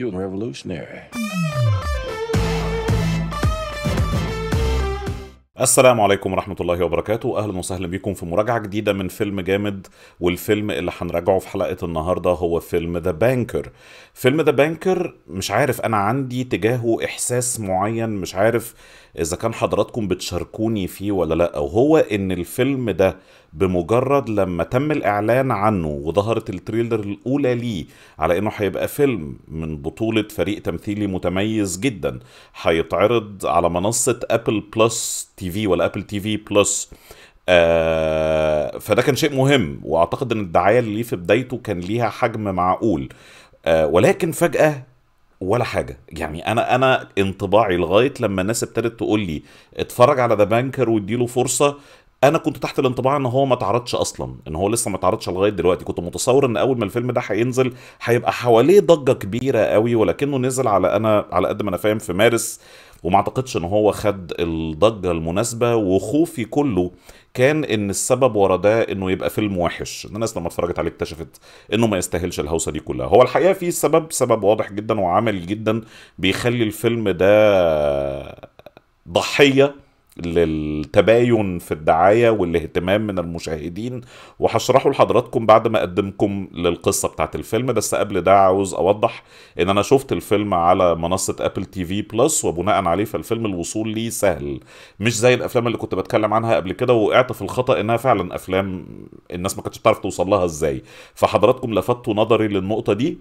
Young revolutionary. السلام عليكم ورحمة الله وبركاته. أهلا وسهلا بكم في مراجعة جديدة من فيلم جامد والفيلم اللي هنراجعه في حلقة النهاردة هو فيلم The Banker فيلم The Banker مش عارف أنا عندي تجاهه إحساس معين مش عارف إذا كان حضراتكم بتشاركوني فيه ولا لأ. وهو إن الفيلم ده بمجرد لما تم الإعلان عنه وظهرت ال trailer الأولى ليه على إنه هيبقى فيلم من بطولة فريق تمثيلي متميز جدا هيتعرض على منصة Apple Plus TV ولا Apple TV Plus آه فده كان شيء مهم وأعتقد إن الدعاية اللي ليه في بدايته كان ليها حجم معقول. آه ولكن فجأة ولا حاجة. يعني أنا أنا انطباعي لغاية لما الناس ابتدت تقول لي اتفرج على The Banker واديله فرصة أنا كنت تحت الانطباع ان هو ما اتعرضش أصلا ان هو لسه ما اتعرضش لغاية دلوقتي. كنت متصور إن أول ما الفيلم ده هينزل هيبقى حواليه ضجة كبيرة قوي ولكنه نزل على أنا على قد ما أنا فاهم في مارس وما أعتقدش إن هو خد الضجة المناسبة. وخوفي كله كان إن السبب ورا ده إنه يبقى فيلم وحش. الناس لما اتفرجت عليه اكتشفت إنه ما يستاهلش الهوسة دي كلها. هو الحقيقة في سبب سبب واضح جدا وعملي جدا بيخلي الفيلم ده ضحية. للتباين في الدعاية والاهتمام من المشاهدين وهشرحه لحضراتكم بعد ما أقدمكم للقصة بتاعت الفيلم. بس قبل ده عاوز أوضح إن أنا شفت الفيلم على منصة Apple TV Plus وبناء عليه فالفيلم الوصول ليه سهل. مش زي الأفلام اللي كنت بتكلم عنها قبل كده وقعت في الخطأ إنها فعلا أفلام الناس ما كانتش بتعرف توصل لها إزاي. فحضراتكم لفتوا نظري للنقطة دي.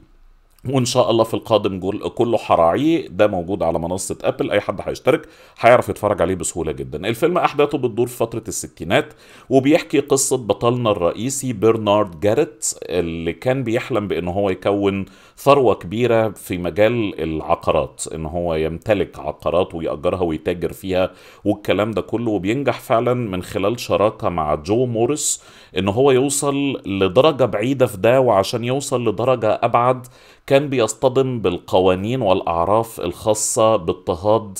وإن شاء الله في القادم كله حراعيه ده موجود على منصة Apple أي حد هيشترك هيعرف يتفرج عليه بسهولة جدا. الفيلم أحداثه بتدور في فترة الستينات وبيحكي قصة بطلنا الرئيسي برنارد جاريت اللي كان بيحلم بإن هو يكون ثروة كبيرة في مجال العقارات إن هو يمتلك عقارات ويأجرها ويتاجر فيها والكلام ده كله. وبينجح فعلا من خلال شراكة مع جو موريس إن هو يوصل لدرجة بعيدة في ده وعشان يوصل لدرجة أبعد كان بيصطدم بالقوانين والأعراف الخاصة باضطهاد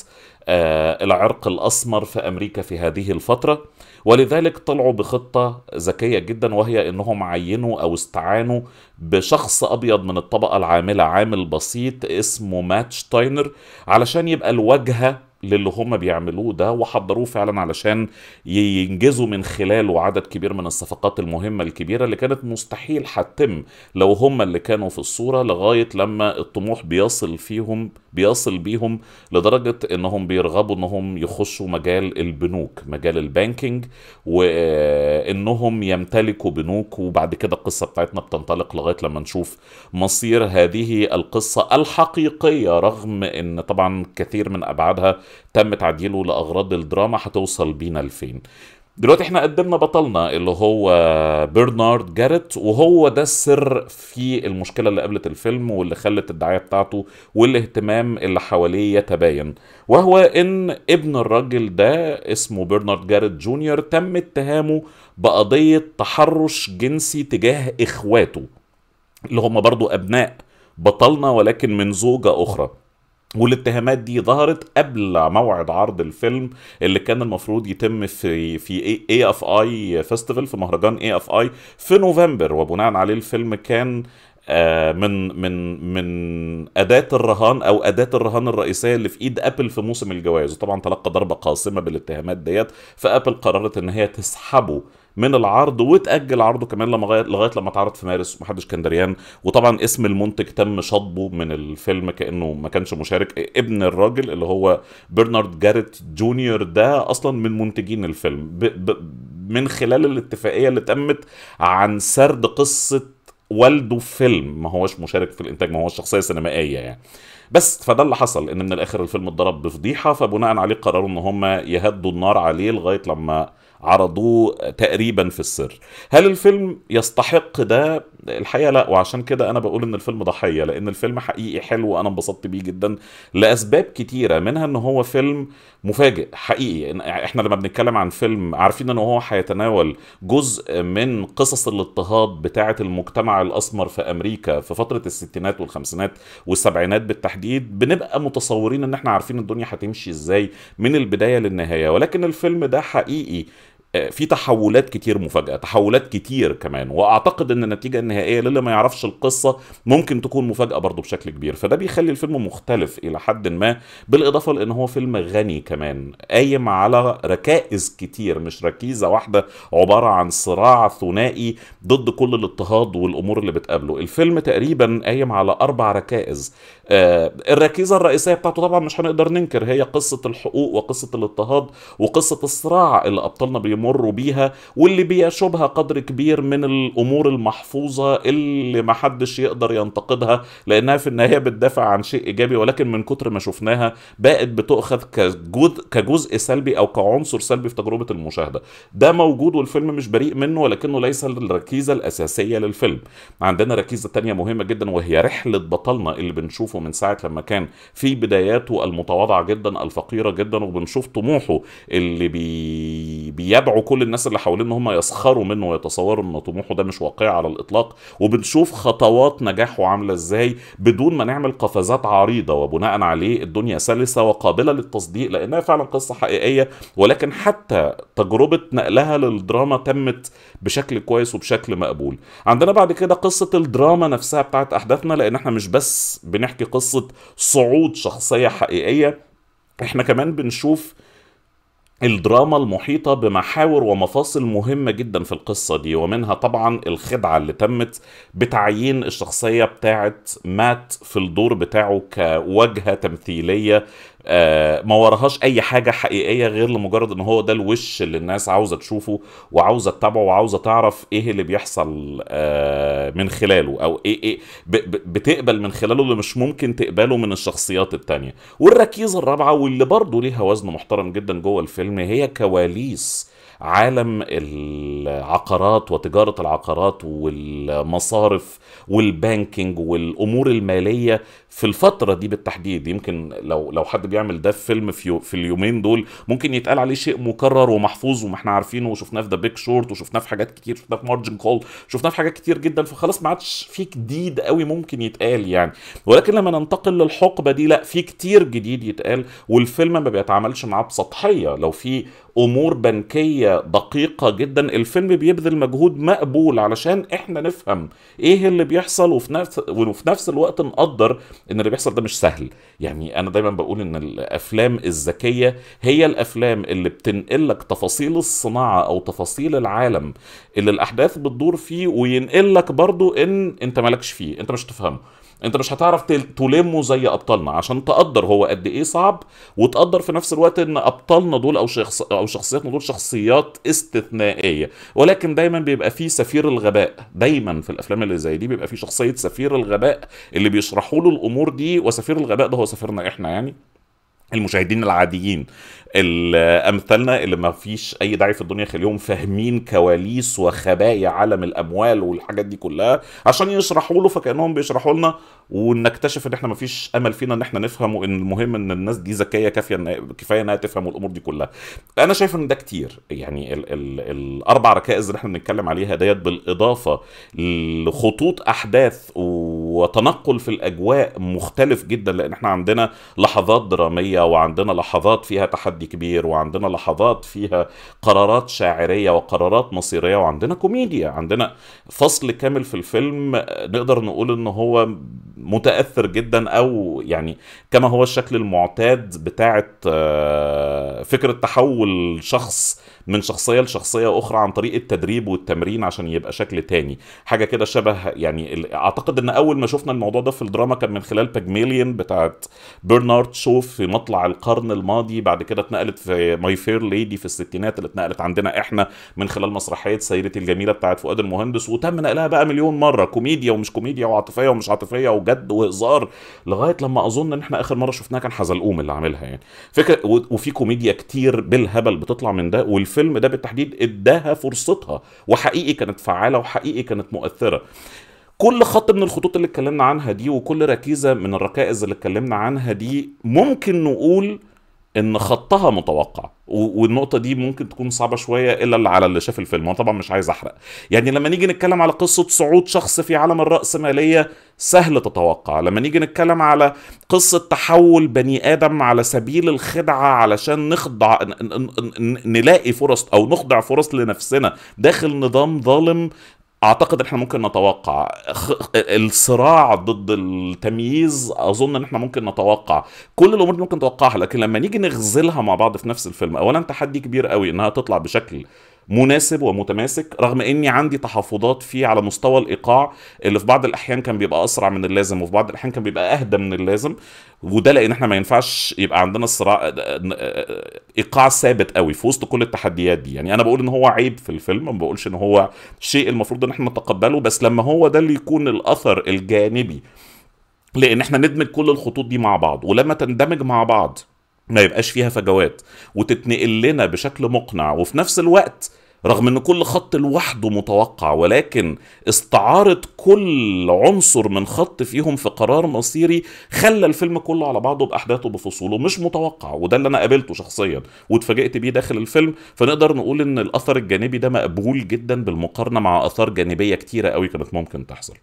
آه، العرق الأسمر في أمريكا في هذه الفترة ولذلك طلعوا بخطة ذكية جدا وهي إنهم عينوا أو استعانوا بشخص أبيض من الطبقة العاملة عامل بسيط اسمه مات شتاينر علشان يبقى الواجهه للي هم بيعملوه ده وحضروه فعلا علشان ينجزوا من خلاله عدد كبير من الصفقات المهمة الكبيرة اللي كانت مستحيل هتتم لو هم اللي كانوا في الصورة لغاية لما الطموح بيصل فيهم بيصل بيهم لدرجة إنهم بيرغبوا إنهم يخشوا مجال البنوك مجال البانكينج وإنهم يمتلكوا بنوك وبعد كده القصة بتاعتنا بتنطلق لغاية لما نشوف مصير هذه القصة الحقيقية رغم إن طبعا كثير من أبعادها تم تعديله لأغراض الدراما هتوصل بينا لفين. دلوقتي إحنا قدمنا بطلنا اللي هو برنارد جاريت وهو ده السر في المشكلة اللي قابلت الفيلم واللي خلت الدعاية بتاعته والاهتمام اللي حواليه يتباين. وهو إن ابن الراجل ده اسمه برنارد جاريت جونيور تم اتهامه بقضية تحرش جنسي تجاه إخواته اللي هم برضو أبناء بطلنا ولكن من زوجة أخرى. والاتهامات دي ظهرت قبل موعد عرض الفيلم اللي كان المفروض يتم في في AFI festival في مهرجان AFI في نوفمبر. وبناء عليه الفيلم كان آه، من من من أداة الرهان أو أداة الرهان الرئيسية اللي في إيد أبل في موسم الجوائز. وطبعا تلقى ضربة قاصمه بالاتهامات ديت. فأبل قررت إن هي تسحبه من العرض وتأجل عرضه كمان لما لغاية لما اتعرض في مارس ومحدش كان دريان. وطبعا اسم المنتج تم شطبه من الفيلم كأنه ما كانش مشارك. ابن الراجل اللي هو برنارد جاريت جونيور ده أصلا من منتجين الفيلم. ب ب من خلال الاتفاقية اللي تمت عن سرد قصة والده في فيلم. ما هوش مشارك في الإنتاج ما هوش شخصية سينمائية يعني. بس فده اللي حصل إن من الآخر الفيلم اتضرب بفضيحة فبناء عليه قرروا إن هم يهدوا النار عليه لغاية لما عرضوه تقريبا في السر. هل الفيلم يستحق ده؟ الحقيقة لا وعشان كده أنا بقول إن الفيلم ضحية لأن الفيلم حقيقي حلو وأنا انبسطت بيه جدا لأسباب كتيرة منها إن هو فيلم مفاجئ حقيقي. إحنا لما بنتكلم عن فيلم عارفين إن هو هيتناول جزء من قصص الاضطهاد بتاعة المجتمع الأسمر في أمريكا في فترة الستينات والخمسينات والسبعينات بالتحديد. بنبقى متصورين إن إحنا عارفين الدنيا هتمشي إزاي من البداية للنهاية ولكن الفيلم ده حقيقي في تحولات كتير مفاجأة تحولات كتير كمان وأعتقد إن النتيجة النهائية للي ما يعرفش القصة ممكن تكون مفاجأة برضه بشكل كبير فده بيخلي الفيلم مختلف إلى حد ما بالإضافة لإن هو فيلم غني كمان قايم على ركائز كتير مش ركيزة واحدة عبارة عن صراع ثنائي ضد كل الاضطهاد والأمور اللي بتقابله. الفيلم تقريبا قايم على أربع ركائز آه الركيزة الرئيسية بتاعته طبعا مش هنقدر ننكر هي قصة الحقوق وقصة الاضطهاد وقصة الصراع اللي أبطالنا بيمروا بيها واللي بيشوبها قدر كبير من الأمور المحفوظة اللي ما حدش يقدر ينتقدها لأنها في النهاية بتدافع عن شيء إيجابي ولكن من كتر ما شفناها بقت بتؤخذ كجزء كجزء سلبي أو كعنصر سلبي في تجربة المشاهدة. ده موجود والفيلم مش بريء منه ولكنه ليس الركيزة الأساسية للفيلم. عندنا ركيزة تانية مهمة جدا وهي رحلة بطلنا اللي بنشوفه من ساعة لما كان في بداياته المتواضعة جدا الفقيرة جدا وبنشوف طموحه اللي بي... بيدعو كل الناس اللي حواليه إن هم يسخروا منه ويتصوروا إن طموحه ده مش واقعي على الإطلاق وبنشوف خطوات نجاحه عاملة إزاي بدون ما نعمل قفزات عريضة وبناء عليه الدنيا سلسة وقابلة للتصديق لأنها فعلا قصة حقيقية ولكن حتى تجربة نقلها للدراما تمت بشكل كويس وبشكل مقبول. عندنا بعد كده قصة الدراما نفسها بتاعت أحداثنا لأن إحنا مش بس بنحكي قصة صعود شخصية حقيقية إحنا كمان بنشوف الدراما المحيطة بمحاور ومفاصل مهمة جدا في القصة دي ومنها طبعا الخدعة اللي تمت بتعيين الشخصية بتاعت مات في الدور بتاعه كوجهة تمثيلية آه، ما وراهاش أي حاجة حقيقية غير لمجرد إن هو ده الوش اللي الناس عاوزة تشوفه وعاوزة تتابعه وعاوزة تعرف إيه اللي بيحصل آه، من خلاله أو إيه إيه بتقبل من خلاله اللي مش ممكن تقبله من الشخصيات التانية. والركيزة الرابعة واللي برضه ليها وزن محترم جدا جوه الفيلم هي كواليس عالم العقارات وتجارة العقارات والمصارف والبانكينج والأمور المالية في الفترة دي بالتحديد. يمكن لو لو حد بيعمل ده في فيلم في, في اليومين دول ممكن يتقال عليه شيء مكرر ومحفوظ وما إحنا عارفينه. وشفناه في The Big Short وشفناه في حاجات كتير شفناه في Margin Call شفناه في حاجات كتير جدا. فخلاص ما عادش في جديد قوي ممكن يتقال يعني. ولكن لما ننتقل للحقبة دي لا في كتير جديد يتقال. والفيلم ما بيتعاملش معاه بسطحية. لو في أمور بنكية دقيقة جدا. الفيلم بيبذل مجهود مقبول علشان إحنا نفهم إيه اللي بيحصل وفي نفس وفي نفس الوقت نقدر إن اللي بيحصل ده مش سهل. يعني أنا دايما بقول إن الأفلام الذكية هي الأفلام اللي بتنقل لك تفاصيل الصناعة أو تفاصيل العالم اللي الأحداث بتدور فيه وينقل لك برضو إن أنت مالكش فيه أنت مش تفهمه. انت مش هتعرف تلمه زي أبطالنا عشان تقدر هو قد إيه صعب وتقدر في نفس الوقت إن أبطالنا دول أو شخص أو شخصياتنا دول شخصيات استثنائية. ولكن دايما بيبقى في سفير الغباء. دايما في الأفلام اللي زي دي بيبقى في شخصية سفير الغباء اللي بيشرحوا له الأمور دي وسفير الغباء ده هو سفيرنا إحنا يعني. المشاهدين العاديين. امثالنا اللي ما فيش أي داعي في الدنيا يخليهم فاهمين كواليس وخبايا عالم الأموال والحاجات دي كلها عشان يشرحوا له فكأنهم بيشرحوا لنا ونكتشف إن إحنا ما فيش أمل فينا إن إحنا نفهم وان المهم إن الناس دي ذكية كافية إن كفاية إنها تفهم الأمور دي كلها. أنا شايف إن ده كتير. يعني ال ال الأربع ركائز اللي إحنا بنتكلم عليها ديت بالإضافة لخطوط أحداث وتنقل في الأجواء مختلف جدا لأن إحنا عندنا لحظات درامية وعندنا لحظات فيها تحدي كبير وعندنا لحظات فيها قرارات شاعرية وقرارات مصيرية وعندنا كوميديا عندنا فصل كامل في الفيلم نقدر نقول إن هو متأثر جدا أو يعني كما هو الشكل المعتاد بتاعت آه، فكرة تحول شخص من شخصية لشخصية أخرى عن طريق التدريب والتمرين عشان يبقى شكل تاني. حاجة كده شبه يعني أعتقد إن أول ما شفنا الموضوع ده في الدراما كان من خلال باجميليون بتاعت برنارد شو في مطلع القرن الماضي بعد كده اتنقلت في My Fair Lady في الستينات اللي اتنقلت عندنا إحنا من خلال مسرحية سيدتي الجميلة بتاعت فؤاد المهندس وتم نقلها بقى مليون مرة كوميديا ومش كوميديا وعاطفية ومش عاطفية وجد وهزار لغاية لما أظن إن إحنا آخر مرة شفناها كان حزلقوم اللي عاملها يعني. فكرة وفي كوميديا كتير بالهبل بتطلع من ده والفيلم الفيلم ده بالتحديد اداها فرصتها وحقيقي كانت فعالة وحقيقي كانت مؤثرة. كل خط من الخطوط اللي اتكلمنا عنها دي وكل ركيزة من الركائز اللي اتكلمنا عنها دي ممكن نقول إن خطها متوقع. والنقطة دي ممكن تكون صعبة شوية إلا اللي على اللي شاف الفيلم. وأنا طبعا مش عايز أحرق. يعني لما نيجي نتكلم على قصة صعود شخص في عالم الراسماليه سهل تتوقع. لما نيجي نتكلم على قصة تحول بني آدم على سبيل الخدعة علشان نخضع نلاقي فرص أو نخضع فرص لنفسنا داخل نظام ظالم أعتقد إحنا ممكن نتوقع. الصراع ضد التمييز أظن إن إحنا ممكن نتوقع. كل الأمور دي ممكن نتوقعها لكن لما نيجي نغزلها مع بعض في نفس الفيلم اولا تحدي كبير قوي إنها تطلع بشكل مناسب ومتماسك رغم إني عندي تحفظات فيه على مستوى الإيقاع اللي في بعض الأحيان كان بيبقى أسرع من اللازم وفي بعض الأحيان كان بيبقى أهدى من اللازم. وده لأن إحنا ما ينفعش يبقى عندنا الصراع إيقاع ثابت قوي في وسط كل التحديات دي. يعني أنا بقول إن هو عيب في الفيلم ما بقولش إن هو شيء المفروض إن إحنا نتقبله بس لما هو ده اللي يكون الأثر الجانبي لأن إحنا ندمج كل الخطوط دي مع بعض. ولما تندمج مع بعض ما يبقاش فيها فجوات وتتنقل لنا بشكل مقنع وفي نفس الوقت رغم إن كل خط لوحده متوقع ولكن استعارة كل عنصر من خط فيهم في قرار مصيري خلى الفيلم كله على بعضه بأحداثه بفصوله مش متوقع وده اللي أنا قابلته شخصيا واتفاجئت بيه داخل الفيلم. فنقدر نقول إن الأثر الجانبي ده مقبول جدا بالمقارنة مع أثار جانبية كتيرة قوي كانت ممكن تحصل.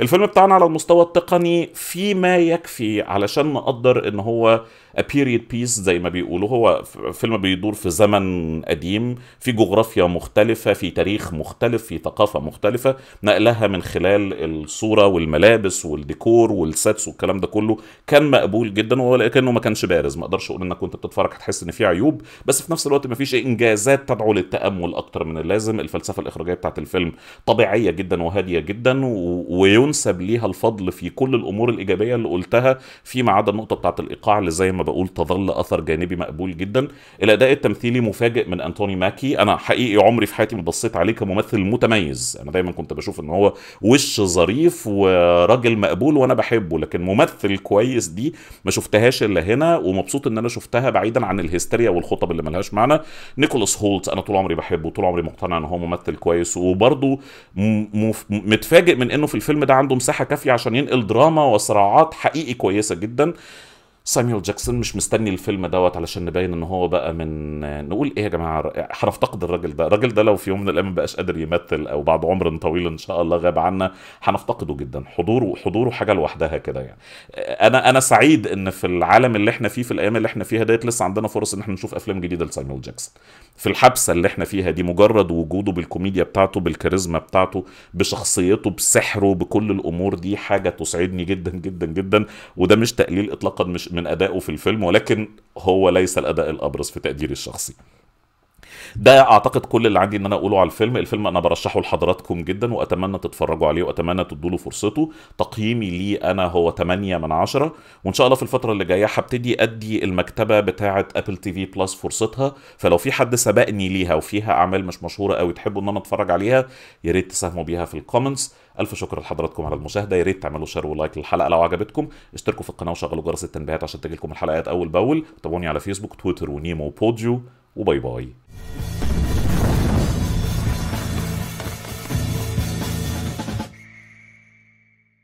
الفيلم بتاعنا على المستوى التقني في ما يكفي علشان نقدر إن هو period piece زي ما بيقولوا هو فيلم بيدور في زمن قديم في جغرافيا مختلفة في تاريخ مختلف في ثقافة مختلفة نقلها من خلال الصورة والملابس والديكور وال sets والكلام ده كله. كان مقبول جدا ولكنه ما كانش بارز. ما أقدرش أقول إنك كنت بتتفرج هتحس إن في عيوب بس في نفس الوقت ما فيش إنجازات تدعو للتأمل أكتر من اللازم. الفلسفة الإخراجية بتاعت الفيلم طبيعية جدا وهادية جدا. وينسب ليها الفضل في كل الأمور الإيجابية اللي قلتها فيما عدا النقطة بتاعت الإيقاع اللي زي ما بقول تظل أثر جانبي مقبول جدا. الأداء التمثيلي مفاجئ من أنتوني ماكي. أنا حقيقي في حياتي ما بصيت عليه كممثل متميز. أنا دايما كنت بشوف إن هو وش ظريف وراجل مقبول وأنا بحبه لكن ممثل كويس دي ما شفتهاش إلا هنا ومبسوط إن أنا شفتها بعيدا عن الهستيريا والخطب اللي ملهاش معنى. نيكولاس هولت أنا طول عمري بحبه طول عمري مقتنع إن هو ممثل كويس وبرضه متفاجئ من إنه في الفيلم ده عنده مساحة كافية عشان ينقل دراما وصراعات حقيقي كويسة جدا. ساميول جاكسون مش مستني الفيلم دوت علشان نبين إن هو بقى من نقول إيه يا جماعة؟ هنفتقد الراجل ده. الراجل ده لو في يوم من الأيام مبقاش قادر يمثل أو بعد عمر طويل إن شاء الله غاب عنا هنفتقده جدا. حضوره حضوره حاجة لوحدها كده يعني. أنا أنا سعيد إن في العالم اللي إحنا فيه في الأيام اللي إحنا فيها ديت لسه عندنا فرص إن إحنا نشوف أفلام جديدة لساميول جاكسون. في الحبسة اللي إحنا فيها دي مجرد وجوده بالكوميديا بتاعته بالكاريزما بتاعته بشخصيته بسحره بكل الأمور دي حاجة تسعدني جدا جدا جدا. وده مش تقليل اطلاقا مش من أدائه في الفيلم ولكن هو ليس الأداء الأبرز في تقديري الشخصي. ده أعتقد كل اللي عندي إن أنا أقوله على الفيلم. الفيلم أنا برشحه لحضراتكم جدا وأتمنى تتفرجوا عليه وأتمنى تدوا له فرصته. تقييمي ليه أنا هو 8 من 10 وإن شاء الله في الفترة اللي جاية هبتدي أدي المكتبة بتاعه Apple TV Plus فرصتها. فلو في حد سبقني ليها وفيها أعمال مش مشهورة قوي تحبوا إن أنا أتفرج عليها يا ريت تساهموا بيها في ال comments ألف شكر لحضراتكم على المشاهدة. يا ريت تعملوا share و like للحلقة لو عجبتكم. اشتركوا في القناة وشغلوا جرس التنبيهات عشان تجيلكم الحلقات أول بأول. تابعوني على فيسبوك تويتر و Vimeo وبوديو.